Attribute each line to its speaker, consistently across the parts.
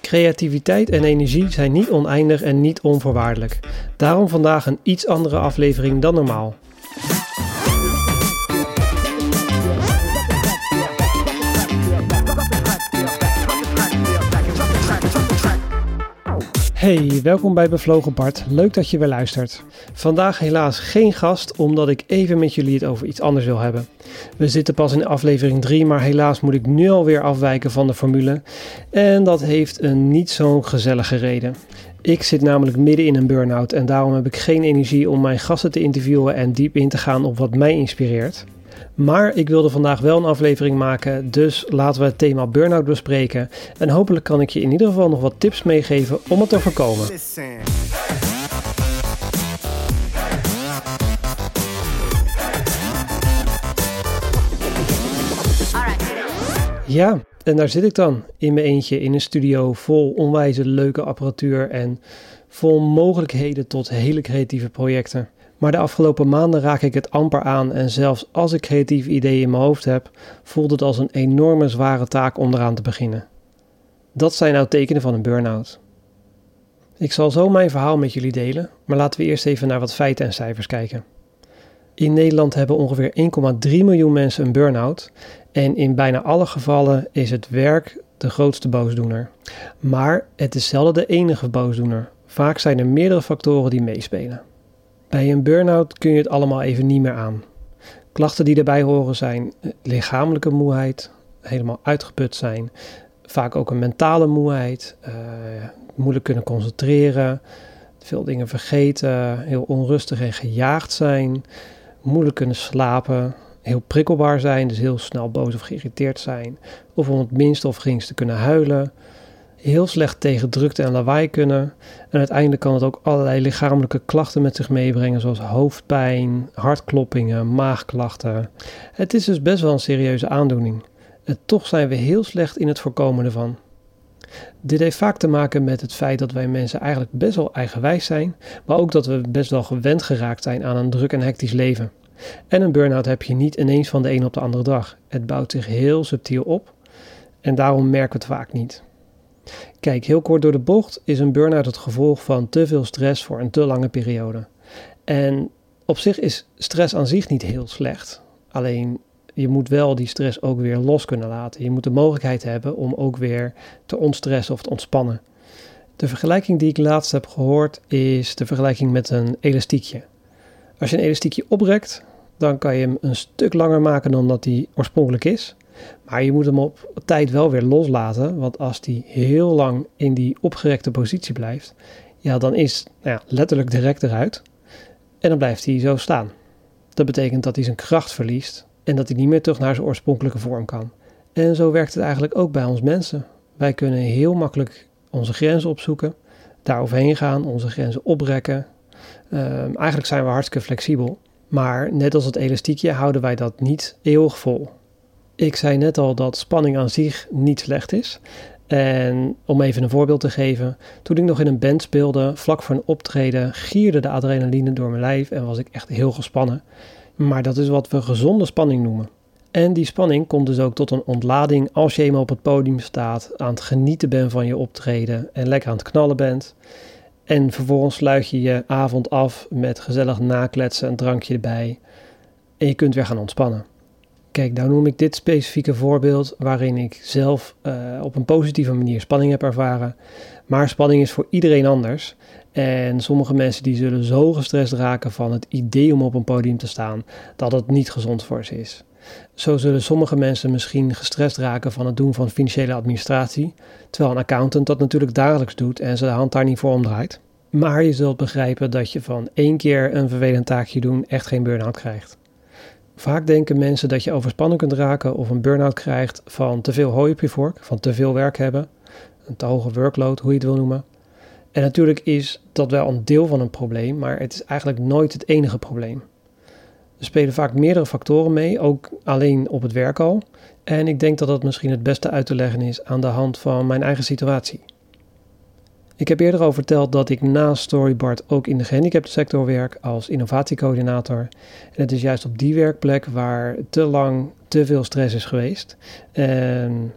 Speaker 1: Creativiteit en energie zijn niet oneindig en niet onvoorwaardelijk. Daarom vandaag een iets andere aflevering dan normaal. Hey, welkom bij Bevlogen Bart. Leuk dat je weer luistert. Vandaag helaas geen gast, omdat ik even met jullie het over iets anders wil hebben. We zitten pas in aflevering 3, maar helaas moet ik nu alweer afwijken van de formule. En dat heeft een niet zo'n gezellige reden. Ik zit namelijk midden in een burn-out en daarom heb ik geen energie om mijn gasten te interviewen en diep in te gaan op wat mij inspireert. Maar ik wilde vandaag wel een aflevering maken, dus laten we het thema burn-out bespreken. En hopelijk kan ik je in ieder geval nog wat tips meegeven om het te voorkomen. Ja, en daar zit ik dan in mijn eentje in een studio vol onwijze leuke apparatuur en vol mogelijkheden tot hele creatieve projecten. Maar de afgelopen maanden raak ik het amper aan en zelfs als ik creatieve ideeën in mijn hoofd heb, voelt het als een enorme zware taak om eraan te beginnen. Dat zijn nou tekenen van een burn-out. Ik zal zo mijn verhaal met jullie delen, maar laten we eerst even naar wat feiten en cijfers kijken. In Nederland hebben ongeveer 1,3 miljoen mensen een burn-out en in bijna alle gevallen is het werk de grootste boosdoener. Maar het is zelden de enige boosdoener. Vaak zijn er meerdere factoren die meespelen. Bij een burn-out kun je het allemaal even niet meer aan. Klachten die daarbij horen zijn eh, lichamelijke moeheid, helemaal uitgeput zijn, vaak ook een mentale moeheid, uh, moeilijk kunnen concentreren, veel dingen vergeten, heel onrustig en gejaagd zijn, moeilijk kunnen slapen, heel prikkelbaar zijn, dus heel snel boos of geïrriteerd zijn, of om het minste of geringste kunnen huilen, heel slecht tegen drukte en lawaai kunnen. En uiteindelijk kan het ook allerlei lichamelijke klachten met zich meebrengen, zoals hoofdpijn, hartkloppingen, maagklachten. Het is dus best wel een serieuze aandoening. En toch zijn we heel slecht in het voorkomen ervan. Dit heeft vaak te maken met het feit dat wij mensen eigenlijk best wel eigenwijs zijn, maar ook dat we best wel gewend geraakt zijn aan een druk en hectisch leven. En een burn-out heb je niet ineens van de een op de andere dag. Het bouwt zich heel subtiel op en daarom merken we het vaak niet. Kijk, heel kort door de bocht is een burn-out het gevolg van te veel stress voor een te lange periode. En op zich is stress aan zich niet heel slecht. Alleen je moet wel die stress ook weer los kunnen laten. Je moet de mogelijkheid hebben om ook weer te ontstressen of te ontspannen. De vergelijking die ik laatst heb gehoord is de vergelijking met een elastiekje. Als je een elastiekje oprekt, dan kan je hem een stuk langer maken dan dat hij oorspronkelijk is. Maar je moet hem op tijd wel weer loslaten, want als die heel lang in die opgerekte positie blijft, ja, dan is nou ja, letterlijk direct eruit en dan blijft hij zo staan. Dat betekent dat hij zijn kracht verliest en dat hij niet meer terug naar zijn oorspronkelijke vorm kan. En zo werkt het eigenlijk ook bij ons mensen. Wij kunnen heel makkelijk onze grenzen opzoeken, daar overheen gaan, onze grenzen oprekken. Ehm, eigenlijk zijn we hartstikke flexibel. Maar net als het elastiekje houden wij dat niet eeuwig vol. Ik zei net al dat spanning aan zich niet slecht is. En om even een voorbeeld te geven, toen ik nog in een band speelde, vlak voor een optreden, gierde de adrenaline door mijn lijf en was ik echt heel gespannen. Maar dat is wat we gezonde spanning noemen. En die spanning komt dus ook tot een ontlading als je eenmaal op het podium staat, aan het genieten bent van je optreden en lekker aan het knallen bent. En vervolgens sluit je je avond af met gezellig nakletsen, een drankje erbij. En je kunt weer gaan ontspannen. Kijk, nou noem ik dit specifieke voorbeeld waarin ik zelf uh, op een positieve manier spanning heb ervaren. Maar spanning is voor iedereen anders. En sommige mensen die zullen zo gestrest raken van het idee om op een podium te staan, dat het niet gezond voor ze is. Zo zullen sommige mensen misschien gestrest raken van het doen van financiële administratie, terwijl een accountant dat natuurlijk dagelijks doet en zijn hand daar niet voor omdraait. Maar je zult begrijpen dat je van één keer een vervelend taakje doen echt geen burn-out krijgt. Vaak denken mensen dat je overspannen kunt raken of een burn-out krijgt van te veel hooi op je vork, van te veel werk hebben, een te hoge workload, hoe je het wil noemen. En natuurlijk is dat wel een deel van een probleem, maar het is eigenlijk nooit het enige probleem. Er spelen vaak meerdere factoren mee, ook alleen op het werk al. En ik denk dat dat misschien het beste uit te leggen is aan de hand van mijn eigen situatie. Ik heb eerder al verteld dat ik naast Storyboard ook in de gehandicaptensector werk als innovatiecoördinator. En het is juist op die werkplek waar te lang te veel stress is geweest. En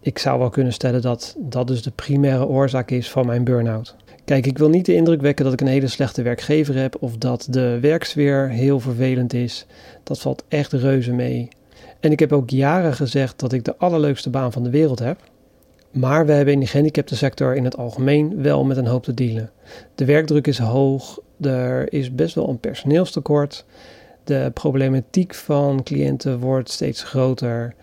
Speaker 1: ik zou wel kunnen stellen dat dat dus de primaire oorzaak is van mijn burn-out. Kijk, ik wil niet de indruk wekken dat ik een hele slechte werkgever heb of dat de werksfeer heel vervelend is. Dat valt echt reuze mee. En ik heb ook jaren gezegd dat ik de allerleukste baan van de wereld heb. Maar we hebben in de gehandicaptensector in het algemeen wel met een hoop te dealen. De werkdruk is hoog, er is best wel een personeelstekort. De problematiek van cliënten wordt steeds groter.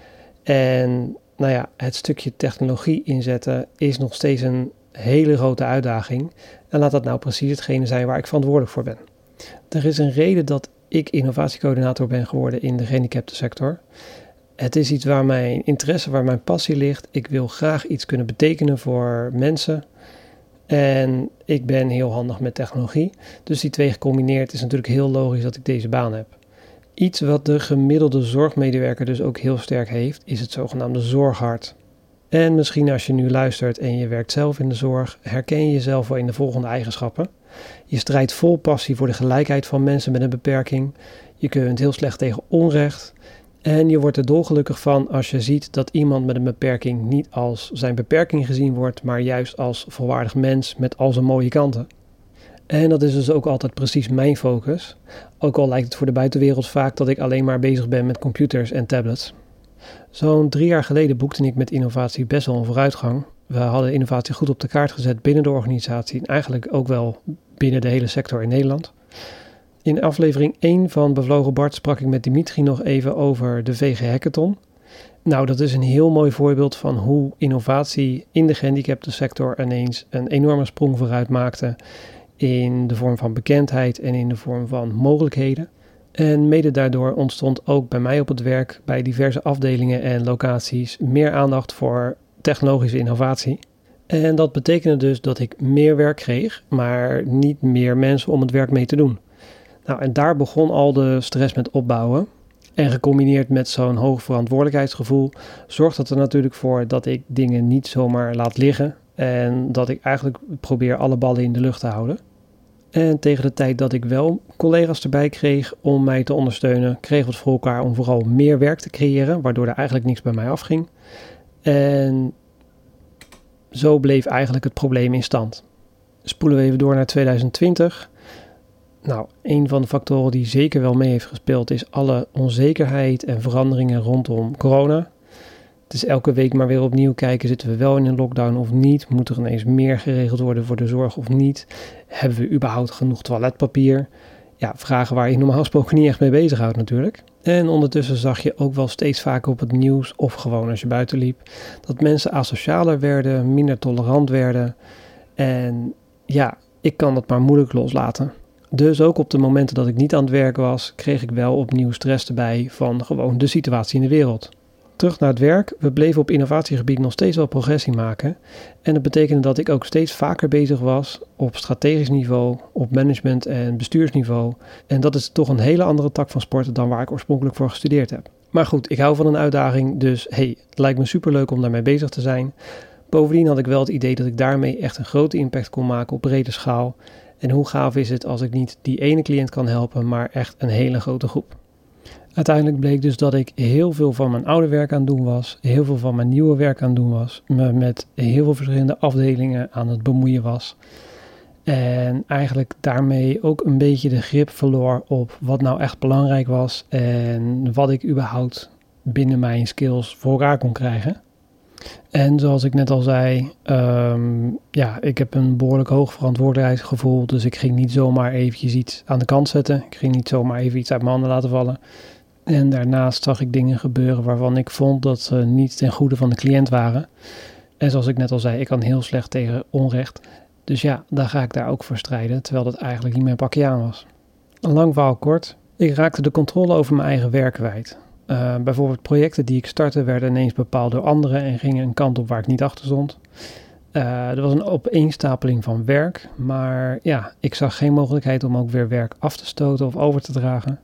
Speaker 1: En nou ja, het stukje technologie inzetten is nog steeds een hele grote uitdaging. En laat dat nou precies hetgene zijn waar ik verantwoordelijk voor ben. Er is een reden dat ik innovatiecoördinator ben geworden in de gehandicaptensector. Het is iets waar mijn interesse, waar mijn passie ligt. Ik wil graag iets kunnen betekenen voor mensen. En ik ben heel handig met technologie. Dus die twee gecombineerd is natuurlijk heel logisch dat ik deze baan heb. Iets wat de gemiddelde zorgmedewerker dus ook heel sterk heeft, is het zogenaamde zorghart. En misschien als je nu luistert en je werkt zelf in de zorg, herken je jezelf wel in de volgende eigenschappen. Je strijdt vol passie voor de gelijkheid van mensen met een beperking. Je kunt heel slecht tegen onrecht. En je wordt er dolgelukkig van als je ziet dat iemand met een beperking niet als zijn beperking gezien wordt, maar juist als volwaardig mens met al zijn mooie kanten. En dat is dus ook altijd precies mijn focus. Ook al lijkt het voor de buitenwereld vaak dat ik alleen maar bezig ben met computers en tablets. Zo'n drie jaar geleden boekte ik met innovatie best wel een vooruitgang. We hadden innovatie goed op de kaart gezet binnen de organisatie en eigenlijk ook wel binnen de hele sector in Nederland. In aflevering 1 van Bevlogen Bart sprak ik met Dimitri nog even over de VG Hackathon. Nou, dat is een heel mooi voorbeeld van hoe innovatie in de gehandicapte sector ineens een enorme sprong vooruit maakte in de vorm van bekendheid en in de vorm van mogelijkheden. En mede daardoor ontstond ook bij mij op het werk, bij diverse afdelingen en locaties, meer aandacht voor technologische innovatie. En dat betekende dus dat ik meer werk kreeg, maar niet meer mensen om het werk mee te doen. Nou, en daar begon al de stress met opbouwen. En gecombineerd met zo'n hoog verantwoordelijkheidsgevoel zorgt dat er natuurlijk voor dat ik dingen niet zomaar laat liggen. En dat ik eigenlijk probeer alle ballen in de lucht te houden. En tegen de tijd dat ik wel collega's erbij kreeg om mij te ondersteunen, kregen we het voor elkaar om vooral meer werk te creëren, waardoor er eigenlijk niks bij mij afging. En zo bleef eigenlijk het probleem in stand. Spoelen we even door naar 2020. Nou, een van de factoren die zeker wel mee heeft gespeeld is alle onzekerheid en veranderingen rondom corona. Het is elke week maar weer opnieuw kijken, zitten we wel in een lockdown of niet? Moet er ineens meer geregeld worden voor de zorg of niet? Hebben we überhaupt genoeg toiletpapier? Ja, vragen waar je normaal gesproken niet echt mee bezighoudt natuurlijk. En ondertussen zag je ook wel steeds vaker op het nieuws of gewoon als je buiten liep, dat mensen asocialer werden, minder tolerant werden. En ja, ik kan dat maar moeilijk loslaten. Dus ook op de momenten dat ik niet aan het werk was, kreeg ik wel opnieuw stress erbij van gewoon de situatie in de wereld. Terug naar het werk. We bleven op innovatiegebied nog steeds wel progressie maken. En dat betekende dat ik ook steeds vaker bezig was op strategisch niveau, op management en bestuursniveau. En dat is toch een hele andere tak van sporten dan waar ik oorspronkelijk voor gestudeerd heb. Maar goed, ik hou van een uitdaging, dus hey, het lijkt me superleuk om daarmee bezig te zijn. Bovendien had ik wel het idee dat ik daarmee echt een grote impact kon maken op brede schaal. En hoe gaaf is het als ik niet die ene cliënt kan helpen, maar echt een hele grote groep. Uiteindelijk bleek dus dat ik heel veel van mijn oude werk aan het doen was, heel veel van mijn nieuwe werk aan het doen was, me met heel veel verschillende afdelingen aan het bemoeien was. En eigenlijk daarmee ook een beetje de grip verloor op wat nou echt belangrijk was en wat ik überhaupt binnen mijn skills voor elkaar kon krijgen. En zoals ik net al zei, um, ja, ik heb een behoorlijk hoog verantwoordelijkheidsgevoel. Dus ik ging niet zomaar eventjes iets aan de kant zetten. Ik ging niet zomaar even iets uit mijn handen laten vallen. En daarnaast zag ik dingen gebeuren waarvan ik vond dat ze niet ten goede van de cliënt waren. En zoals ik net al zei, ik kan heel slecht tegen onrecht. Dus ja, dan ga ik daar ook voor strijden, terwijl dat eigenlijk niet mijn pakje aan was. Een lang verhaal kort. Ik raakte de controle over mijn eigen werk kwijt. Uh, bijvoorbeeld projecten die ik startte werden ineens bepaald door anderen en gingen een kant op waar ik niet achter stond. Uh, er was een opeenstapeling van werk, maar ja, ik zag geen mogelijkheid om ook weer werk af te stoten of over te dragen.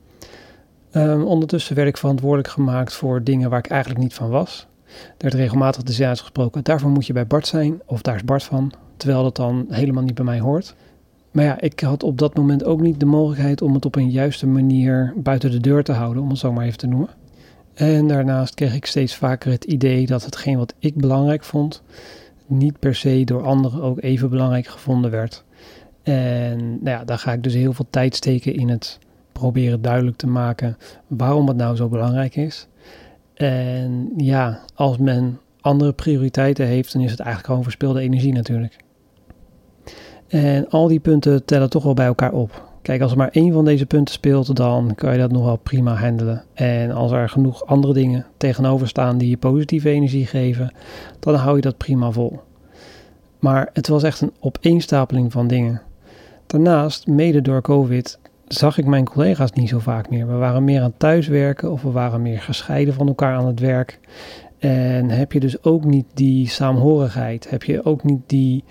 Speaker 1: Um, ondertussen werd ik verantwoordelijk gemaakt voor dingen waar ik eigenlijk niet van was. Er werd regelmatig de zin uitgesproken, daarvoor moet je bij Bart zijn, of daar is Bart van, terwijl dat dan helemaal niet bij mij hoort. Maar ja, ik had op dat moment ook niet de mogelijkheid om het op een juiste manier buiten de deur te houden, om het zo maar even te noemen. En daarnaast kreeg ik steeds vaker het idee dat hetgeen wat ik belangrijk vond, niet per se door anderen ook even belangrijk gevonden werd. En nou ja, daar ga ik dus heel veel tijd steken in het proberen duidelijk te maken waarom het nou zo belangrijk is. En ja, als men andere prioriteiten heeft, dan is het eigenlijk gewoon verspilde energie natuurlijk. En al die punten tellen toch wel bij elkaar op. Kijk, als er maar één van deze punten speelt, dan kan je dat nog wel prima handelen. En als er genoeg andere dingen tegenover staan die je positieve energie geven, dan hou je dat prima vol. Maar het was echt een opeenstapeling van dingen. Daarnaast, mede door COVID, zag ik mijn collega's niet zo vaak meer. We waren meer aan thuiswerken of we waren meer gescheiden van elkaar aan het werk. En heb je dus ook niet die saamhorigheid, heb je ook niet die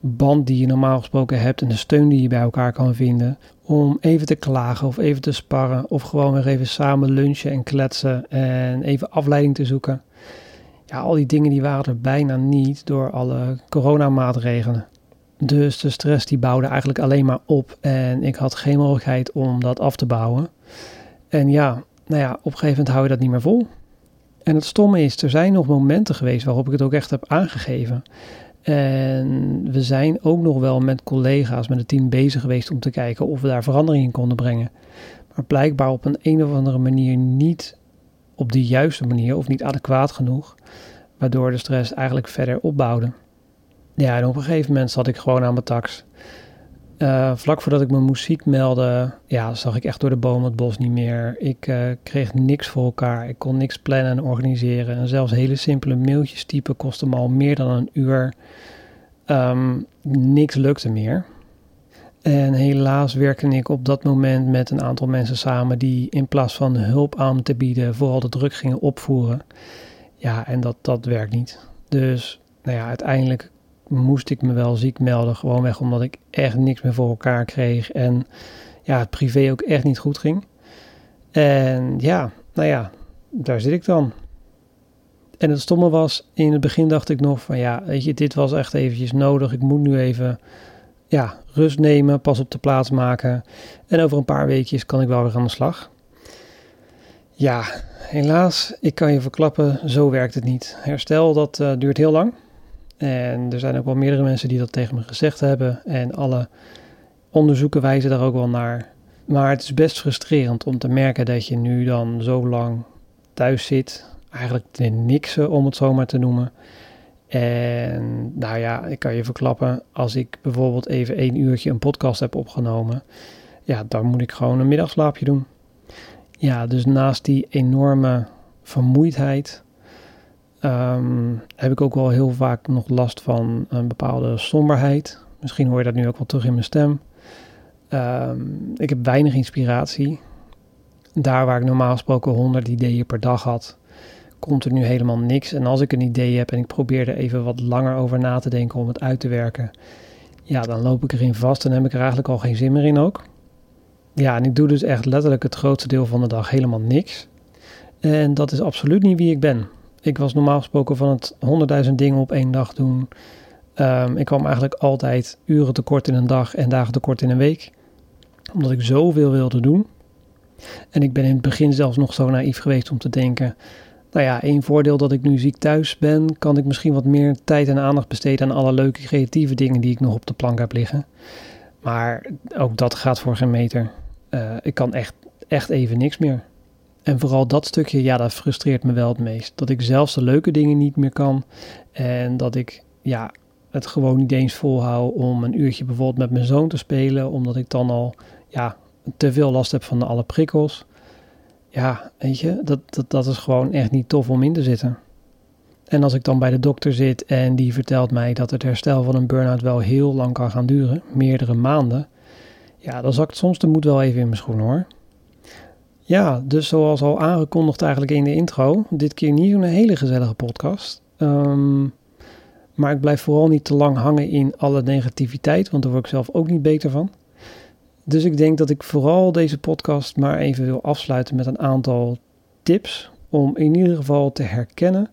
Speaker 1: band die je normaal gesproken hebt en de steun die je bij elkaar kan vinden om even te klagen of even te sparren of gewoon weer even samen lunchen en kletsen en even afleiding te zoeken. Ja, al die dingen die waren er bijna niet door alle coronamaatregelen. Dus de stress die bouwde eigenlijk alleen maar op en ik had geen mogelijkheid om dat af te bouwen. En ja, nou ja, op een gegeven moment hou je dat niet meer vol. En het stomme is, er zijn nog momenten geweest waarop ik het ook echt heb aangegeven. En we zijn ook nog wel met collega's, met het team bezig geweest om te kijken of we daar verandering in konden brengen. Maar blijkbaar op een, een of andere manier niet op de juiste manier of niet adequaat genoeg, waardoor de stress eigenlijk verder opbouwde. Ja, en op een gegeven moment zat ik gewoon aan mijn tax. Uh, vlak voordat ik mijn muziek meldde, ja, zag ik echt door de boom het bos niet meer. Ik uh, kreeg niks voor elkaar. Ik kon niks plannen en organiseren. En zelfs hele simpele mailtjes typen kostte me al meer dan een uur. Um, niks lukte meer. En helaas werkte ik op dat moment met een aantal mensen samen die in plaats van hulp aan te bieden, vooral de druk gingen opvoeren. Ja, en dat, dat werkt niet. Dus nou ja, uiteindelijk moest ik me wel ziek melden. Gewoonweg omdat ik echt niks meer voor elkaar kreeg. En ja, het privé ook echt niet goed ging. En ja, nou ja, daar zit ik dan. En het stomme was, in het begin dacht ik nog van ja, weet je, dit was echt eventjes nodig. Ik moet nu even ja, rust nemen, pas op de plaats maken. En over een paar weekjes kan ik wel weer aan de slag. Ja, helaas, ik kan je verklappen, zo werkt het niet. Herstel, dat uh, duurt heel lang. En er zijn ook wel meerdere mensen die dat tegen me gezegd hebben. En alle onderzoeken wijzen daar ook wel naar. Maar het is best frustrerend om te merken dat je nu dan zo lang thuis zit. Eigenlijk te niksen, om het zo maar te noemen. En nou ja, ik kan je verklappen, als ik bijvoorbeeld even één uurtje een podcast heb opgenomen, ja, dan moet ik gewoon een middagslaapje doen. Ja, dus naast die enorme vermoeidheid um, heb ik ook wel heel vaak nog last van een bepaalde somberheid. Misschien hoor je dat nu ook wel terug in mijn stem. Um, ik heb weinig inspiratie. Daar waar ik normaal gesproken 100 ideeën per dag had, komt er nu helemaal niks. En als ik een idee heb en ik probeer er even wat langer over na te denken om het uit te werken, ja, dan loop ik erin vast en heb ik er eigenlijk al geen zin meer in ook. Ja, en ik doe dus echt letterlijk het grootste deel van de dag helemaal niks. En dat is absoluut niet wie ik ben. Ik was normaal gesproken van het honderdduizend dingen op één dag doen. Um, ik kwam eigenlijk altijd uren tekort in een dag en dagen tekort in een week. Omdat ik zoveel wilde doen. En ik ben in het begin zelfs nog zo naïef geweest om te denken. Nou ja, één voordeel dat ik nu ziek thuis ben, kan ik misschien wat meer tijd en aandacht besteden aan alle leuke creatieve dingen die ik nog op de plank heb liggen. Maar ook dat gaat voor geen meter. Uh, ik kan echt, echt even niks meer. En vooral dat stukje, ja, dat frustreert me wel het meest. Dat ik zelfs de leuke dingen niet meer kan. En dat ik, ja, het gewoon niet eens volhoud om een uurtje bijvoorbeeld met mijn zoon te spelen. Omdat ik dan al, ja, te veel last heb van alle prikkels. Ja, weet je, dat, dat, dat is gewoon echt niet tof om in te zitten. En als ik dan bij de dokter zit en die vertelt mij dat het herstel van een burn-out wel heel lang kan gaan duren, meerdere maanden. Ja, dan zakt soms de moed wel even in mijn schoen hoor. Ja, dus zoals al aangekondigd eigenlijk in de intro, dit keer niet een hele gezellige podcast. Um, maar ik blijf vooral niet te lang hangen in alle negativiteit, want daar word ik zelf ook niet beter van. Dus ik denk dat ik vooral deze podcast maar even wil afsluiten met een aantal tips om in ieder geval te herkennen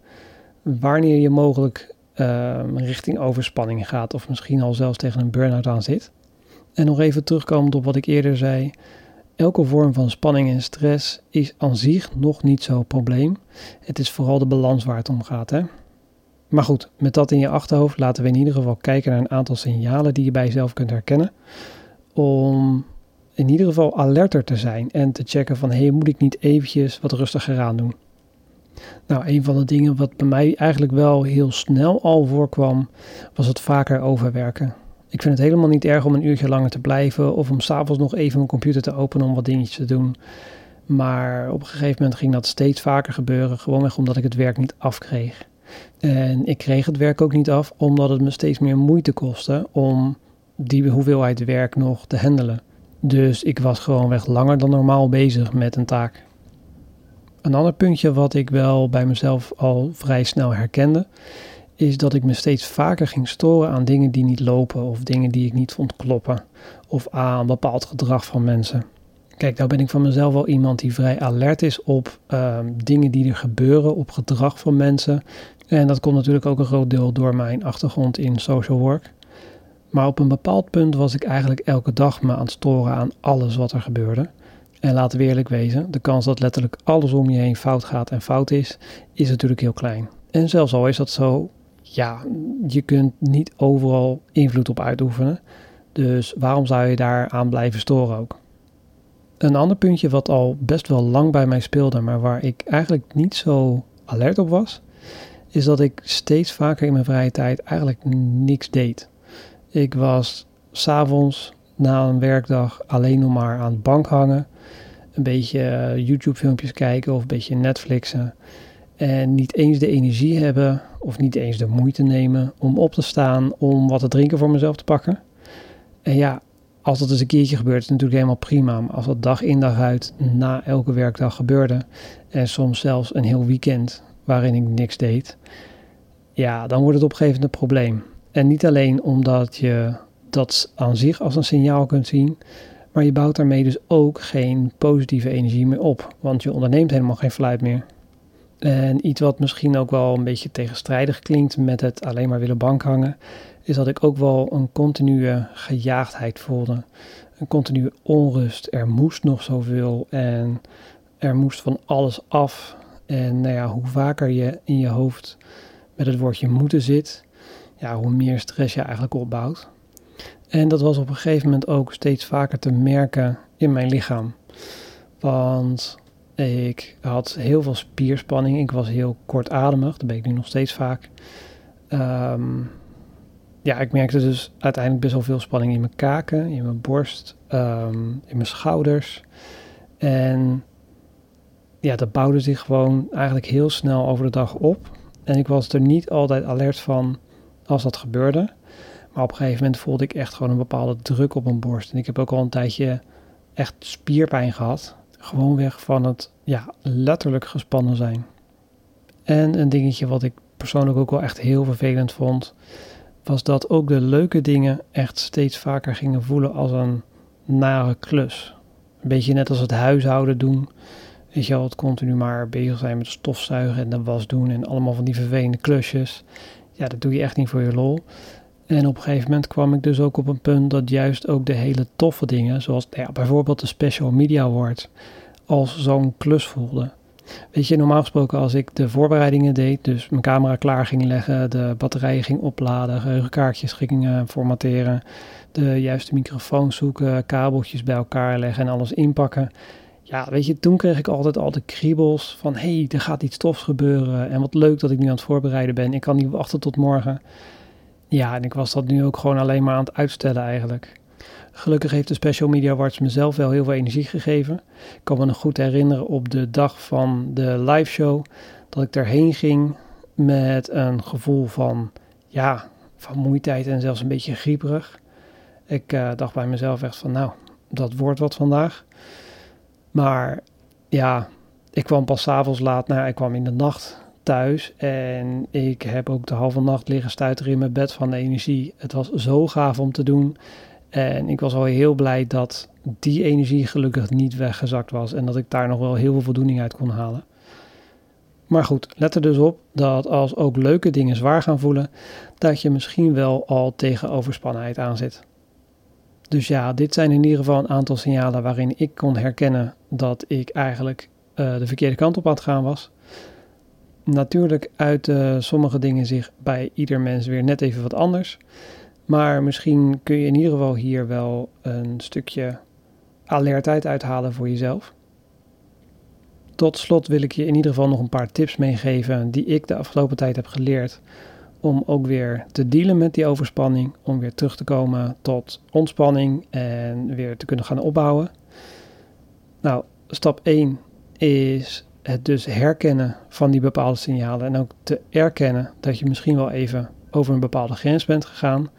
Speaker 1: wanneer je mogelijk um, richting overspanning gaat of misschien al zelfs tegen een burn-out aan zit. En nog even terugkomend op wat ik eerder zei. Elke vorm van spanning en stress is aan zich nog niet zo'n probleem. Het is vooral de balans waar het om gaat. Hè? Maar goed, met dat in je achterhoofd laten we in ieder geval kijken naar een aantal signalen die je bij jezelf kunt herkennen. Om in ieder geval alerter te zijn en te checken van hé, moet ik niet eventjes wat rustiger aan doen? Nou, een van de dingen wat bij mij eigenlijk wel heel snel al voorkwam, was het vaker overwerken. Ik vind het helemaal niet erg om een uurtje langer te blijven of om s'avonds nog even mijn computer te openen om wat dingetjes te doen. Maar op een gegeven moment ging dat steeds vaker gebeuren, gewoonweg omdat ik het werk niet afkreeg. En ik kreeg het werk ook niet af omdat het me steeds meer moeite kostte om die hoeveelheid werk nog te handelen. Dus ik was gewoonweg langer dan normaal bezig met een taak. Een ander puntje wat ik wel bij mezelf al vrij snel herkende, is dat ik me steeds vaker ging storen aan dingen die niet lopen of dingen die ik niet vond kloppen of aan bepaald gedrag van mensen. Kijk, nou ben ik van mezelf wel iemand die vrij alert is op ehm, dingen die er gebeuren, op gedrag van mensen. En dat komt natuurlijk ook een groot deel door mijn achtergrond in social work. Maar op een bepaald punt was ik eigenlijk elke dag me aan het storen aan alles wat er gebeurde. En laten we eerlijk wezen, de kans dat letterlijk alles om je heen fout gaat en fout is, is natuurlijk heel klein. En zelfs al is dat zo, ja, je kunt niet overal invloed op uitoefenen. Dus waarom zou je daar aan blijven storen ook? Een ander puntje wat al best wel lang bij mij speelde, maar waar ik eigenlijk niet zo alert op was, is dat ik steeds vaker in mijn vrije tijd eigenlijk niks deed. Ik was s'avonds na een werkdag alleen nog maar aan de bank hangen, een beetje eh, YouTube-filmpjes kijken of een beetje Netflixen. En niet eens de energie hebben of niet eens de moeite nemen om op te staan om wat te drinken voor mezelf te pakken. En ja, als dat eens een keertje gebeurt, is het natuurlijk helemaal prima. Maar als dat dag in dag uit na elke werkdag gebeurde, en soms zelfs een heel weekend waarin ik niks deed, ja, dan wordt het op een een probleem. En niet alleen omdat je dat aan zich als een signaal kunt zien, maar je bouwt daarmee dus ook geen positieve energie meer op, want je onderneemt helemaal geen fluit meer. En iets wat misschien ook wel een beetje tegenstrijdig klinkt met het alleen maar willen bank hangen, is dat ik ook wel een continue gejaagdheid voelde. Een continue onrust. Er moest nog zoveel en er moest van alles af. En nou ja, hoe vaker je in je hoofd met het woordje moeten zit, ja, hoe meer stress je eigenlijk opbouwt. En dat was op een gegeven moment ook steeds vaker te merken in mijn lichaam. Want ik had heel veel spierspanning. Ik was heel kortademig. Dat ben ik nu nog steeds vaak. Um, ja, ik merkte dus uiteindelijk best wel veel spanning in mijn kaken, in mijn borst, um, in mijn schouders. En ja, dat bouwde zich gewoon eigenlijk heel snel over de dag op. En ik was er niet altijd alert van als dat gebeurde. Maar op een gegeven moment voelde ik echt gewoon een bepaalde druk op mijn borst. En ik heb ook al een tijdje echt spierpijn gehad. Gewoon weg van het ja, letterlijk gespannen zijn. En een dingetje wat ik persoonlijk ook wel echt heel vervelend vond, was dat ook de leuke dingen echt steeds vaker gingen voelen als een nare klus. Een beetje net als het huishouden doen. Weet je wel, het continu maar bezig zijn met stofzuigen en de was doen en allemaal van die vervelende klusjes. Ja, dat doe je echt niet voor je lol. En op een gegeven moment kwam ik dus ook op een punt dat juist ook de hele toffe dingen, zoals nou ja, bijvoorbeeld de Special Media Award, als zo'n klus voelde. Weet je, normaal gesproken als ik de voorbereidingen deed, dus mijn camera klaar ging leggen, de batterijen ging opladen, geheugenkaartjes ging formateren, de juiste microfoon zoeken, kabeltjes bij elkaar leggen en alles inpakken. Ja, weet je, toen kreeg ik altijd al de kriebels van, hé, hey, er gaat iets tofs gebeuren en wat leuk dat ik nu aan het voorbereiden ben. Ik kan niet wachten tot morgen. Ja, en ik was dat nu ook gewoon alleen maar aan het uitstellen eigenlijk. Gelukkig heeft de Special Media Awards mezelf wel heel veel energie gegeven. Ik kan me nog goed herinneren op de dag van de live show dat ik erheen ging met een gevoel van, ja, van moeitijd en zelfs een beetje grieperig. Ik uh, dacht bij mezelf echt van, nou, dat wordt wat vandaag. Maar ja, ik kwam pas avonds laat, nou, ik kwam in de nacht thuis en ik heb ook de halve nacht liggen stuiteren in mijn bed van de energie. Het was zo gaaf om te doen. En ik was al heel blij dat die energie gelukkig niet weggezakt was en dat ik daar nog wel heel veel voldoening uit kon halen. Maar goed, let er dus op dat als ook leuke dingen zwaar gaan voelen, dat je misschien wel al tegen overspannenheid aan zit. Dus ja, dit zijn in ieder geval een aantal signalen waarin ik kon herkennen dat ik eigenlijk uh, de verkeerde kant op aan het gaan was. Natuurlijk uiten sommige dingen zich bij ieder mens weer net even wat anders. Maar misschien kun je in ieder geval hier wel een stukje alertheid uithalen voor jezelf. Tot slot wil ik je in ieder geval nog een paar tips meegeven die ik de afgelopen tijd heb geleerd om ook weer te dealen met die overspanning, om weer terug te komen tot ontspanning en weer te kunnen gaan opbouwen. Nou, stap 1 is het dus herkennen van die bepaalde signalen en ook te erkennen dat je misschien wel even over een bepaalde grens bent gegaan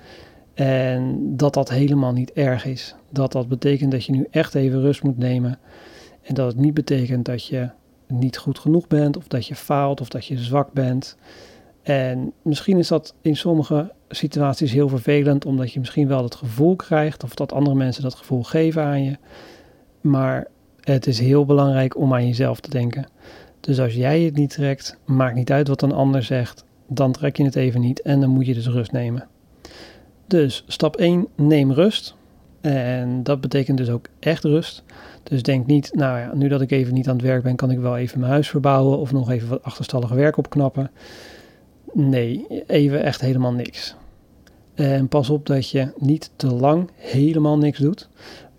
Speaker 1: en dat dat helemaal niet erg is. Dat dat betekent dat je nu echt even rust moet nemen en dat het niet betekent dat je niet goed genoeg bent of dat je faalt of dat je zwak bent. En misschien is dat in sommige situaties heel vervelend, omdat je misschien wel het gevoel krijgt of dat andere mensen dat gevoel geven aan je. Maar het is heel belangrijk om aan jezelf te denken. Dus als jij het niet trekt, maakt niet uit wat een ander zegt, dan trek je het even niet en dan moet je dus rust nemen. Dus stap 1, neem rust. En dat betekent dus ook echt rust. Dus denk niet, nou ja, nu dat ik even niet aan het werk ben, kan ik wel even mijn huis verbouwen of nog even wat achterstallig werk opknappen. Nee, even echt helemaal niks. En pas op dat je niet te lang helemaal niks doet.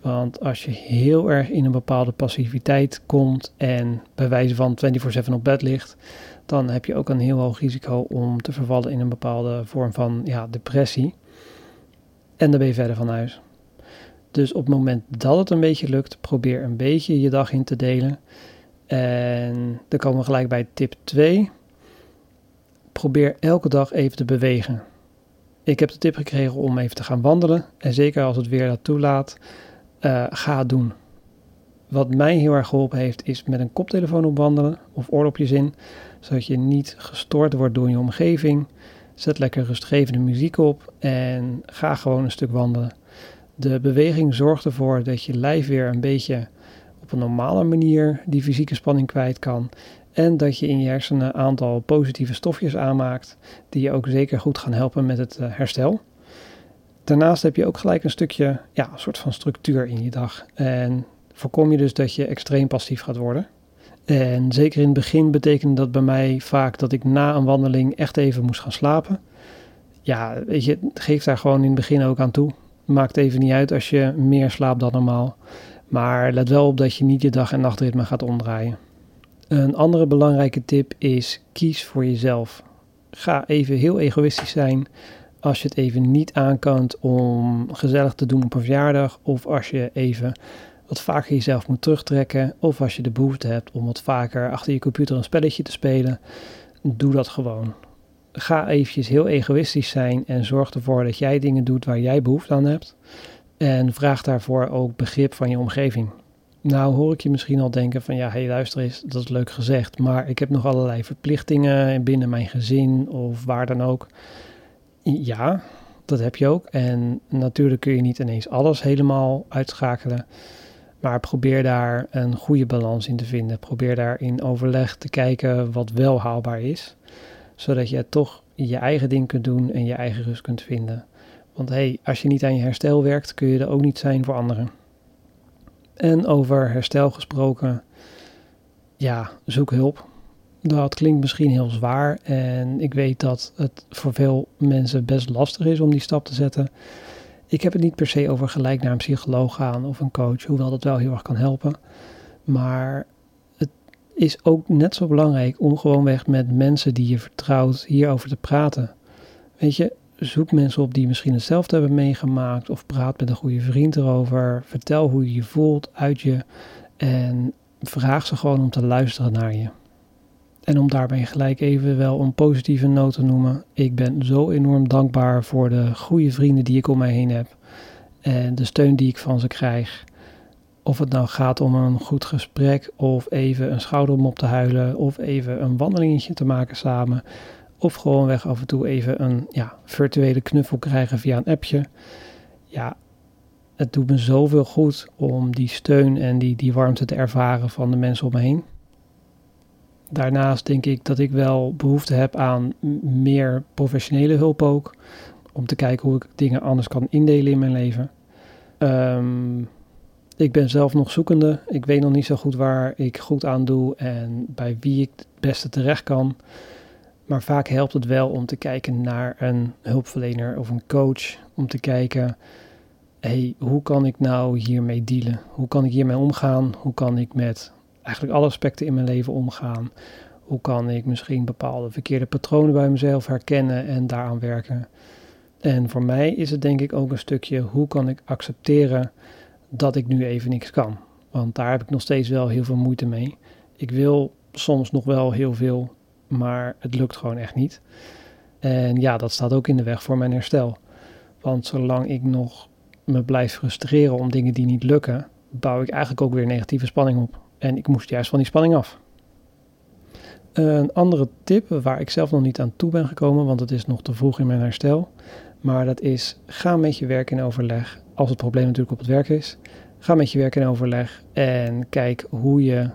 Speaker 1: Want als je heel erg in een bepaalde passiviteit komt en bij wijze van 24/7 op bed ligt, dan heb je ook een heel hoog risico om te vervallen in een bepaalde vorm van ja, depressie. En dan ben je verder van huis. Dus op het moment dat het een beetje lukt, probeer een beetje je dag in te delen. En dan komen we gelijk bij tip 2. Probeer elke dag even te bewegen. Ik heb de tip gekregen om even te gaan wandelen. En zeker als het weer dat toelaat, uh, ga doen. Wat mij heel erg geholpen heeft, is met een koptelefoon op wandelen of oordopjes in, zodat je niet gestoord wordt door je omgeving. Zet lekker rustgevende muziek op en ga gewoon een stuk wandelen. De beweging zorgt ervoor dat je lijf weer een beetje op een normale manier die fysieke spanning kwijt kan. En dat je in je hersenen een aantal positieve stofjes aanmaakt, die je ook zeker goed gaan helpen met het eh, herstel. Daarnaast heb je ook gelijk een stukje, ja, een soort van structuur in je dag. En voorkom je dus dat je extreem passief gaat worden. En zeker in het begin betekende dat bij mij vaak dat ik na een wandeling echt even moest gaan slapen. Ja, weet je, geef daar gewoon in het begin ook aan toe. Maakt even niet uit als je meer slaapt dan normaal. Maar let wel op dat je niet je dag- en nachtritme gaat omdraaien. Een andere belangrijke tip is kies voor jezelf. Ga even heel egoïstisch zijn als je het even niet aankant om gezellig te doen op een verjaardag of als je even wat vaker jezelf moet terugtrekken of als je de behoefte hebt om wat vaker achter je computer een spelletje te spelen, doe dat gewoon. Ga eventjes heel egoïstisch zijn en zorg ervoor dat jij dingen doet waar jij behoefte aan hebt. En vraag daarvoor ook begrip van je omgeving. Nou hoor ik je misschien al denken van ja, hé hey, luister eens, dat is leuk gezegd, maar ik heb nog allerlei verplichtingen binnen mijn gezin of waar dan ook. Ja, dat heb je ook. En natuurlijk kun je niet ineens alles helemaal uitschakelen. Maar probeer daar een goede balans in te vinden. Probeer daar in overleg te kijken wat wel haalbaar is. Zodat je toch je eigen ding kunt doen en je eigen rust kunt vinden. Want hey, als je niet aan je herstel werkt, kun je er ook niet zijn voor anderen. En over herstel gesproken, ja, zoek hulp. Dat klinkt misschien heel zwaar en ik weet dat het voor veel mensen best lastig is om die stap te zetten. Ik heb het niet per se over gelijk naar een psycholoog gaan of een coach, hoewel dat wel heel erg kan helpen. Maar het is ook net zo belangrijk om gewoonweg met mensen die je vertrouwt hierover te praten. Weet je, zoek mensen op die misschien hetzelfde hebben meegemaakt of praat met een goede vriend erover. Vertel hoe je je voelt uit je en vraag ze gewoon om te luisteren naar je. En om daarbij gelijk even wel een positieve noot te noemen. Ik ben zo enorm dankbaar voor de goede vrienden die ik om mij heen heb. En de steun die ik van ze krijg. Of het nou gaat om een goed gesprek, of even een schouder om op te huilen, of even een wandelingetje te maken samen. Of gewoonweg af en toe even een ja, virtuele knuffel krijgen via een appje. Ja, het doet me zoveel goed om die steun en die, die warmte te ervaren van de mensen om me heen. Daarnaast denk ik dat ik wel behoefte heb aan meer professionele hulp ook. Om te kijken hoe ik dingen anders kan indelen in mijn leven. Ehm, ik ben zelf nog zoekende. Ik weet nog niet zo goed waar ik goed aan doe en bij wie ik het beste terecht kan. Maar vaak helpt het wel om te kijken naar een hulpverlener of een coach. Om te kijken, hey, hoe kan ik nou hiermee dealen? Hoe kan ik hiermee omgaan? Hoe kan ik met eigenlijk alle aspecten in mijn leven omgaan? Hoe kan ik misschien bepaalde verkeerde patronen bij mezelf herkennen en daaraan werken? En voor mij is het denk ik ook een stukje hoe kan ik accepteren dat ik nu even niks kan. Want daar heb ik nog steeds wel heel veel moeite mee. Ik wil soms nog wel heel veel, maar het lukt gewoon echt niet. En ja, dat staat ook in de weg voor mijn herstel. Want zolang ik nog me blijf frustreren om dingen die niet lukken, bouw ik eigenlijk ook weer negatieve spanning op. En ik moest juist van die spanning af. Een andere tip waar ik zelf nog niet aan toe ben gekomen, want het is nog te vroeg in mijn herstel. Maar dat is ga met je werk in overleg. Als het probleem natuurlijk op het werk is. Ga met je werk in overleg en kijk hoe je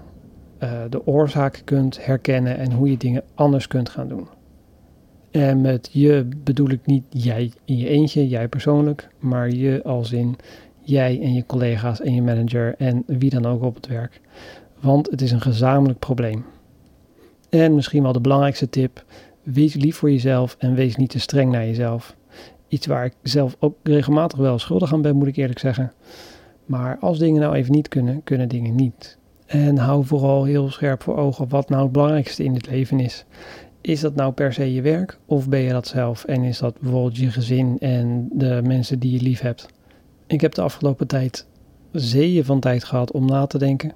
Speaker 1: uh, de oorzaak kunt herkennen en hoe je dingen anders kunt gaan doen. En met je bedoel ik niet jij in je eentje, jij persoonlijk, maar je als in jij en je collega's en je manager en wie dan ook op het werk. Want het is een gezamenlijk probleem. En misschien wel de belangrijkste tip: wees lief voor jezelf en wees niet te streng naar jezelf. Iets waar ik zelf ook regelmatig wel schuldig aan ben, moet ik eerlijk zeggen. Maar als dingen nou even niet kunnen, kunnen dingen niet. En hou vooral heel scherp voor ogen wat nou het belangrijkste in dit leven is. Is dat nou per se je werk of ben je dat zelf? En is dat bijvoorbeeld je gezin en de mensen die je lief hebt? Ik heb de afgelopen tijd zeeën van tijd gehad om na te denken.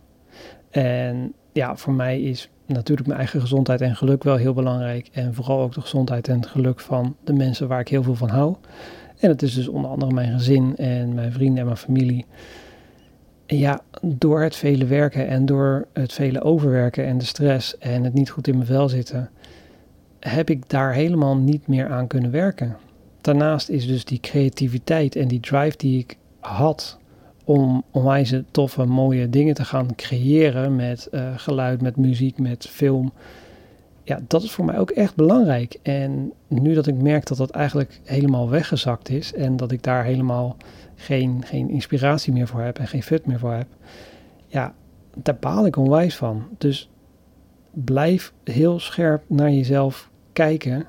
Speaker 1: En ja, voor mij is natuurlijk mijn eigen gezondheid en geluk wel heel belangrijk. En vooral ook de gezondheid en het geluk van de mensen waar ik heel veel van hou. En het is dus onder andere mijn gezin en mijn vrienden en mijn familie. Ja, door het vele werken en door het vele overwerken en de stress en het niet goed in mijn vel zitten, heb ik daar helemaal niet meer aan kunnen werken. Daarnaast is dus die creativiteit en die drive die ik had om onwijs toffe, mooie dingen te gaan creëren met uh, geluid, met muziek, met film. Ja, dat is voor mij ook echt belangrijk. En nu dat ik merk dat dat eigenlijk helemaal weggezakt is en dat ik daar helemaal geen, geen inspiratie meer voor heb en geen fut meer voor heb, ja, daar baal ik onwijs van. Dus blijf heel scherp naar jezelf kijken.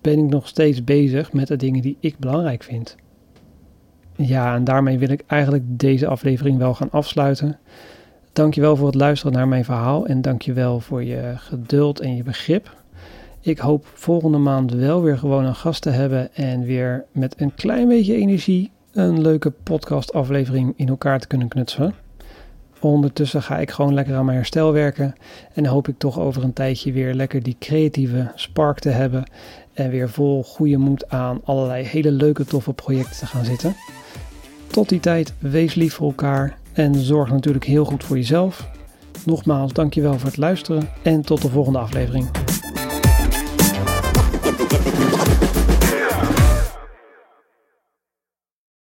Speaker 1: Ben ik nog steeds bezig met de dingen die ik belangrijk vind? Ja, en daarmee wil ik eigenlijk deze aflevering wel gaan afsluiten. Dankjewel voor het luisteren naar mijn verhaal en dankjewel voor je geduld en je begrip. Ik hoop volgende maand wel weer gewoon een gast te hebben en weer met een klein beetje energie een leuke podcast aflevering in elkaar te kunnen knutselen. Ondertussen ga ik gewoon lekker aan mijn herstel werken en hoop ik toch over een tijdje weer lekker die creatieve spark te hebben en weer vol goede moed aan allerlei hele leuke toffe projecten te gaan zitten. Tot die tijd, wees lief voor elkaar en zorg natuurlijk heel goed voor jezelf. Nogmaals, dankjewel voor het luisteren en tot de volgende aflevering.